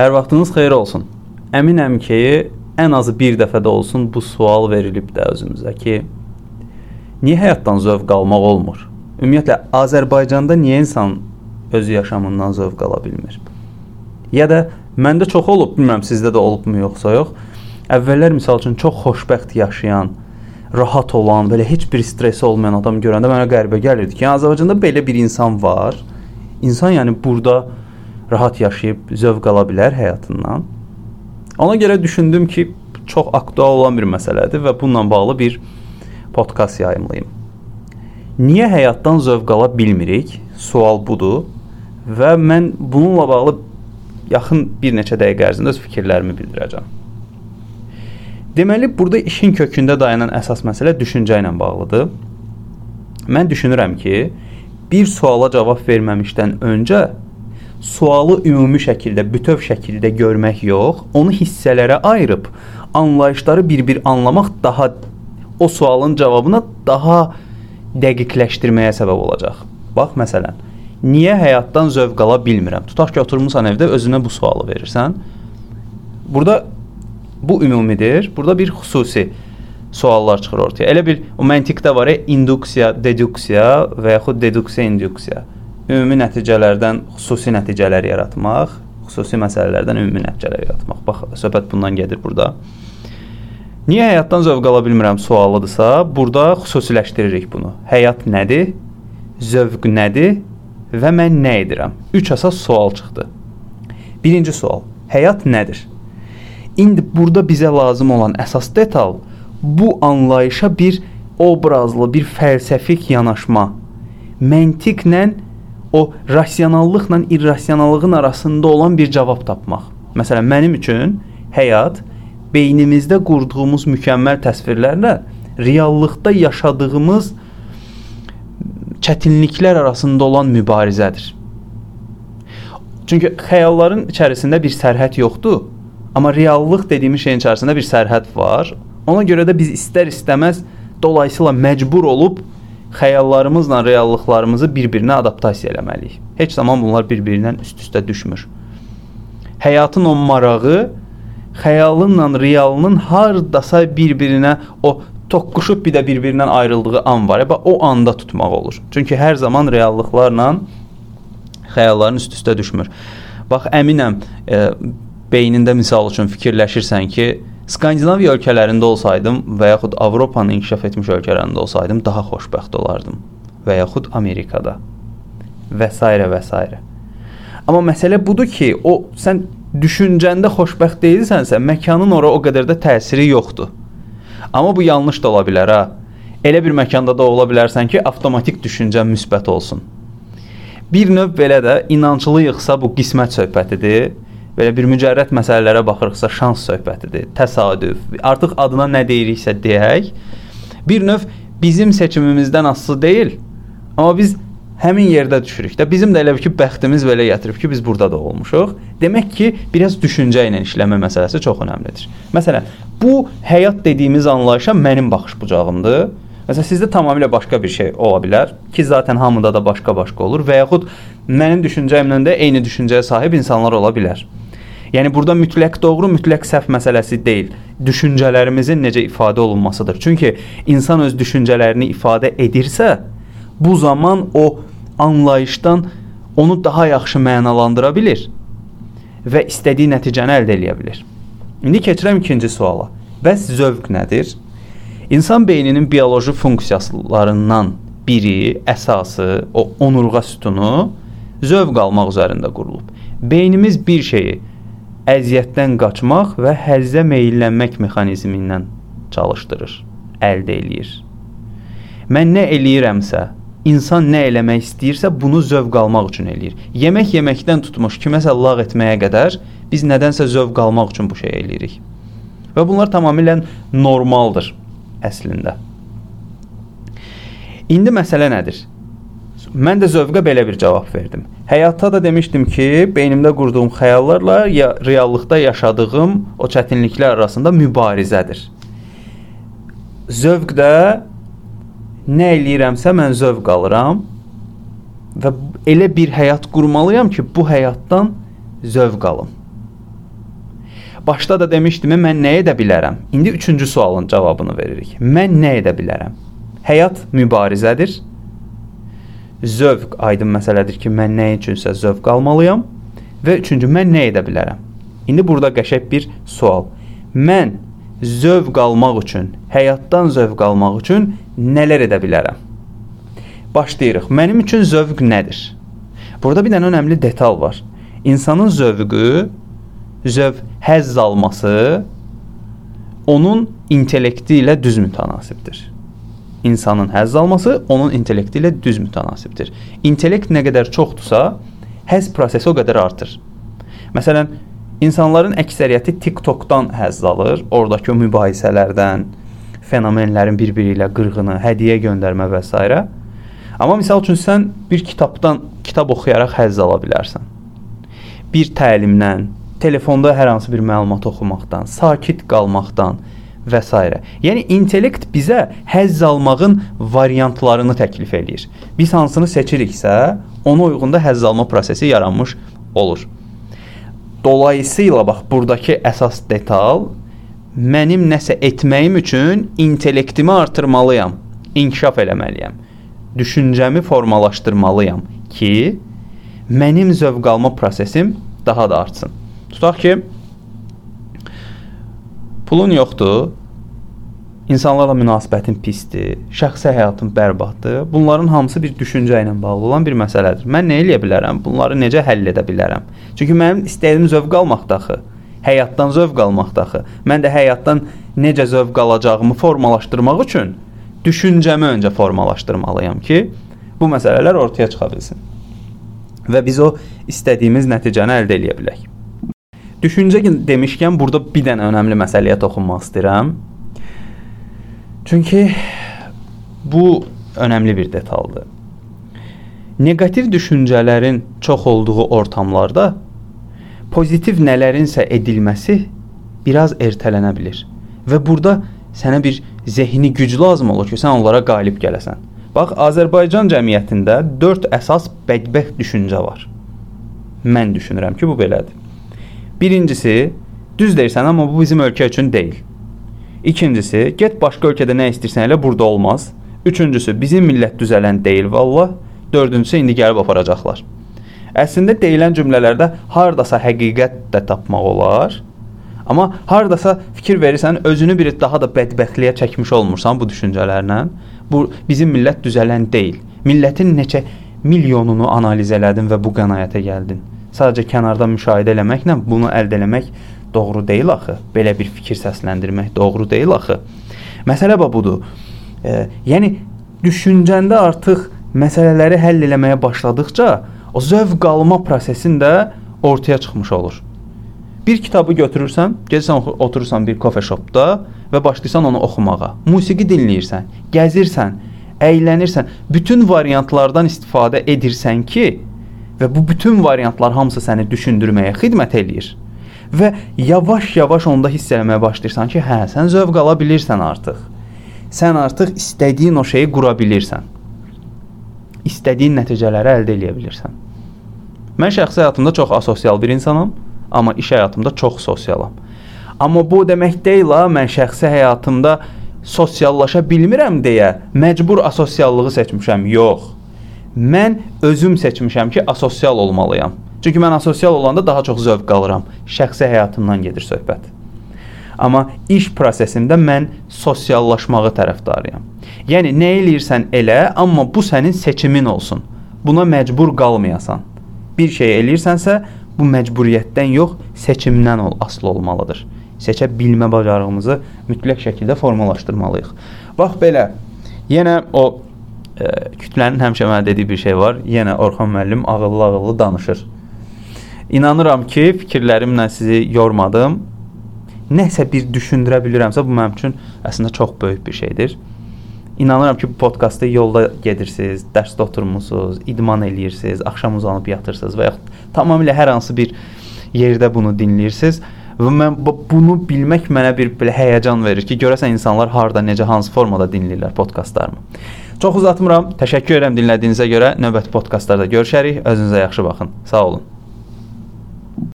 Hər vaxtınız xeyir olsun. Əminəm ki, ən azı bir dəfə də olsun bu sual verilib də özümüzə ki, niyə həyatdan zövq almaq olmur? Ümumiyyətlə Azərbaycanda niyə insan öz yaşamından zövq ala bilmir? Ya da məndə çox olub, bilmirəm sizdə də olubmu yoxsa yox. Əvvəllər məsəl üçün çox xoşbəxt yaşayan, rahat olan, belə heç bir stresi olmayan adam görəndə mənə qəribə gəlirdi ki, yəni Azərbaycanda belə bir insan var. İnsan yəni burada rahat yaşayıb zövq ala bilər həyatından. Ona görə düşündüm ki, çox aktual olan bir məsələdir və bununla bağlı bir podkast yayımlayım. Niyə həyatdan zövq ala bilmirik? Sual budur və mən bununla bağlı yaxın bir neçə dəqiqə ərzində öz fikirlərimi bildirəcəm. Deməli, burada işin kökündə dayanan əsas məsələ düşüncə ilə bağlıdır. Mən düşünürəm ki, bir suala cavab verməmişdən öncə sualı ümumi şəkildə, bütöv şəkildə görmək yox, onu hissələrə ayırıb anlayışları bir-bir anlamaq daha o sualın cavabına daha dəqiqləşdirməyə səbəb olacaq. Bax məsələn, niyə həyatdan zövq ala bilmirəm? Tutaq ki, oturmusan evdə özünə bu sualı verirsən. Burada bu ümumidir. Burada bir xüsusi suallar çıxır ortaya. Elə bil o məntiqdə var ya, induksiya, deduksiya və yaxud deduksiya, induksiya ümumi nəticələrdən xüsusi nəticələr yaratmaq, xüsusi məsələlərdən ümumi nəticələr yaratmaq. Bax, söhbət bundan gedir burada. Niyə həyatdan zövq ala bilmirəm sualıdırsa, burada xüsusiləşdiririk bunu. Həyat nədir? Zövq nədir? Və mən nə edirəm? 3 əsas sual çıxdı. Birinci sual: Həyat nədir? İndi burada bizə lazım olan əsas detal bu anlayışa bir obrazlı, bir fəlsəfik yanaşma, məntiqlə o rasionallıqla irrasionallığın arasında olan bir cavab tapmaq. Məsələn, mənim üçün həyat beynimizdə qurduğumuz mükəmməl təsvirlərlə reallıqda yaşadığımız çətinliklər arasında olan mübarizədir. Çünki xəyalların içərisində bir sərhəd yoxdur, amma reallıq dediyimiz şeyin içərisində bir sərhəd var. Ona görə də biz istər-istəməz dolayısıyla məcbur olub xəyallarımızla reallıqlarımızı bir-birinə adaptasiya eləməliyik. Heç zaman bunlar bir-birindən üst-üstə düşmür. Həyatın o marağı xəyalınla realının hardasa bir-birinə o toqquşub bir də bir-birindən ayrıldığı an var. Bax o anda tutmaq olur. Çünki hər zaman reallıqlarla xəyalların üst-üstə düşmür. Bax əminəm e, beynində misal üçün fikirləşirsən ki, Skandinaviya ölkələrində olsaydım və yaxud Avropanın inkişaf etmiş ölkələrində olsaydım daha xoşbəxt olardım və yaxud Amerikada və s. və s. Amma məsələ budur ki, o sən düşüncəndə xoşbəxt deyilsənsə, məkanın ora o qədər də təsiri yoxdur. Amma bu yanlış da ola bilər ha. Elə bir məkanda da ola bilərsən ki, avtomatik düşüncən müsbət olsun. Bir növ belə də inanclıyıqsa bu qismət söhbətidir belə bir mücərrəd məsələlərə baxırıqsa şans söhbətidir, təsadüf. Artıq adına nə deyiriksə deyək, bir növ bizim seçimimizdən asılı deyil. Amma biz həmin yerdə düşürük də. Bizim də elə bir ki, bəxtimiz belə gətirib ki, biz burada da olmuşuq. Demək ki, biraz düşüncə ilə işləmə məsələsi çox əhəmilidir. Məsələn, bu həyat dediyimiz anlayışa mənim baxış bucağımdır. Məsələn, sizdə tamamilə başqa bir şey ola bilər ki, zaten hamıda da başqa-başqa olur və yaxud mənim düşüncəmlə də eyni düşüncəyə sahib insanlar ola bilər. Yəni burada mütləq doğru, mütləq səhv məsələsi deyil. Düşüncələrimizin necə ifadə olunmasıdır. Çünki insan öz düşüncələrini ifadə edirsə, bu zaman o anlayışdan onu daha yaxşı mənalandıra bilir və istədiyi nəticəni əldə edə bilər. İndi keçirəm ikinci suala. Bəs zövq nədir? İnsan beyninin bioloji funksiyalarından biri, əsası, o onurğa sütunu zövq almaq üzərində qurulub. Beynimiz bir şeyi əziyyətdən qaçmaq və həzzə meylənmək mexanizmindən çalışdırır, əldə eləyir. Mən nə eləyirəmsə, insan nə eləmək istəyirsə, bunu zövq almaq üçün eləyir. Yemək yeməkdən tutmuş kiməsə lağ etməyə qədər biz nədənsə zövq almaq üçün bu şeyi eləyirik. Və bunlar tamamilə normaldır əslində. İndi məsələ nədir? Mən də zövqə belə bir cavab verdim. Həyatda da demişdim ki, beynimdə qurduğum xəyallarla ya reallıqda yaşadığım o çətinliklər arasında mübarizədir. Zövq də nə eləyirəmsə mən zövq alıram və elə bir həyat qurmalıyam ki, bu həyatdan zövq alım. Başda da demişdim, mən nə edə bilərəm? İndi 3-cü sualın cavabını veririk. Mən nə edə bilərəm? Həyat mübarizədir. Zövq aydın məsələdir ki, mən nə üçünsə zövq almalıyam və üçüncü mən nə edə bilərəm? İndi burada qəşəng bir sual. Mən zövq almaq üçün, həyatdan zövq almaq üçün nələr edə bilərəm? Başlayırıq. Mənim üçün zövq nədir? Burada bir dənə önəmli detal var. İnsanın zövqü, zövq həzz alması onun intellekti ilə düz mütənasibdir. İnsanın həzz alması onun intellekti ilə düz mütənasibdir. İntellekt nə qədər çoxdursa, həzz prosesi o qədər artır. Məsələn, insanların əksəriyyəti TikTokdan həzz alır, oradakı mübahisələrdən, fenomenlərin bir-biri ilə qırğını, hədiyyə göndərmə və s. Amma misal üçün sən bir kitabdan kitab oxuyaraq həzz ala bilərsən. Bir təlimdən, telefonda hər hansı bir məlumat oxumaqdan, sakit qalmaqdan və s. Yəni intellekt bizə həzz almağın variantlarını təklif eləyir. Biz hansını seçiriksə, ona uyğun da həzz alma prosesi yaranmış olur. Dolayısıyla bax burdakı əsas detal mənim nəsə etməyim üçün intellektimi artırmalıyam, inkişaf eləməliyəm düşüncəmi formalaşdırmalıyam ki, mənim zövq alma prosesim daha da artsın. Tutaq ki, pulun yoxdur, insanlarla münasibətin pisdir, şəxsi həyatın bərbaddır. Bunların hamısı bir düşüncə ilə bağlı olan bir məsələdir. Mən nə edə bilərəm? Bunları necə həll edə bilərəm? Çünki mənim istədiyim zövq almaqdır axı. Həyatdan zövq almaqdır axı. Mən də həyatdan necə zövq alacağımı formalaşdırmaq üçün düşüncəmi öncə formalaşdırmalıyam ki, bu məsələlər ortaya çıxa bilsin. Və biz o istədiyimiz nəticəni əldə edə bilək. Düşüncə demişkən burada bir dənə önəmli məsələyə toxunmaq istəyirəm. Çünki bu önəmli bir detaldır. Neqativ düşüncələrin çox olduğu ortamlarda pozitiv nələrinsə edilməsi biraz ertələnə bilər. Və burada sənə bir zehni güc lazım olur ki, sən onlara qalib gələsən. Bax, Azərbaycan cəmiyyətində 4 əsas bədbəxt düşüncə var. Mən düşünürəm ki, bu belədir. Birincisi, düz deyirsən, amma bu bizim ölkə üçün deyil. İkincisi, get başqa ölkədə nə istəyirsən elə burada olmaz. Üçüncüsü, bizim millət düzələn deyil vallah. Dördüncüsü, indi gəlib aparacaqlar. Əslində deyilən cümlələrdə hardasa həqiqət də tapmaq olar. Amma hardasa fikir verirsən, özünü bir daha da bədbəxtliyə çəkmiş olmursan bu düşüncələrlə. Bu bizim millət düzələn deyil. Millətin neçə milyonunu analiz elədin və bu qənaətə gəldin. Sadəcə kənardan müşahidə eləməklə bunu əldə etmək doğru deyil axı. Belə bir fikir səsləndirmək doğru deyil axı. Məsələ budur. E, yəni düşüncəndə artıq məsələləri həll eləməyə başladıkca o zövq alma prosesində ortaya çıxmış olur. Bir kitabı götürürsən, gedirsən oturursan bir kofe shopda və başlayırsan onu oxumağa. Musiqi dinləyirsən, gəzirsən, əylənirsən, bütün variantlardan istifadə edirsən ki, və bu bütün variantlar hamısı səni düşündürməyə xidmət eləyir. Və yavaş-yavaş onda hiss etməyə başlayırsan ki, hə, sən zövq ala bilirsən artıq. Sən artıq istədiyin o şeyi qura bilirsən. İstədiyin nəticələri əldə edə bilirsən. Mən şəxsi həyatımda çox asosial bir insanam amma iş həyatımda çox sosialam. Amma bu demək deyil ha, mən şəxsi həyatımda sosiallaşa bilmirəm deyə məcbur asosiallığı seçmişəm. Yox. Mən özüm seçmişəm ki, asosial olmalıyam. Çünki mən asosial olanda daha çox zövq alıram. Şəxsi həyatımdan gedir söhbət. Amma iş prosesində mən sosiallaşmağı tərəfdarıyam. Yəni nə eləyirsən elə, amma bu sənin seçimin olsun. Buna məcbur qalmayasan. Bir şey eləyirsənsə, bu məcburiyyətdən yox, seçimdən ol, asılı olmalıdır. Seçə bilmə bacarığımızı mütləq şəkildə formalaşdırmalıyıq. Bax belə. Yenə o e, kütlənin həmişə mənə dediyi bir şey var. Yenə Orxan müəllim ağıllı-ağıllı danışır. İnanıram ki, fikirlərimlə sizi yormadım. Nəsə bir düşündürə bilirəmsə, bu mənim üçün əslində çox böyük bir şeydir. İnanıram ki, bu podkastda yolda gedirsiniz, dərsdə oturmusunuz, idman eləyirsiniz, axşam uzanıb yatırsınız və yaxud tamamilə hər hansı bir yerdə bunu dinləyirsiniz və mən bunu bilmək mənə bir belə həyəcan verir ki, görəsən insanlar harda, necə, hansı formada dinləyirlər podkastlarımı. Çox uzatmıram. Təşəkkür edirəm dinlədiyinizə görə. Növbəti podkastlarda görüşərik. Özünüzə yaxşı baxın. Sağ olun.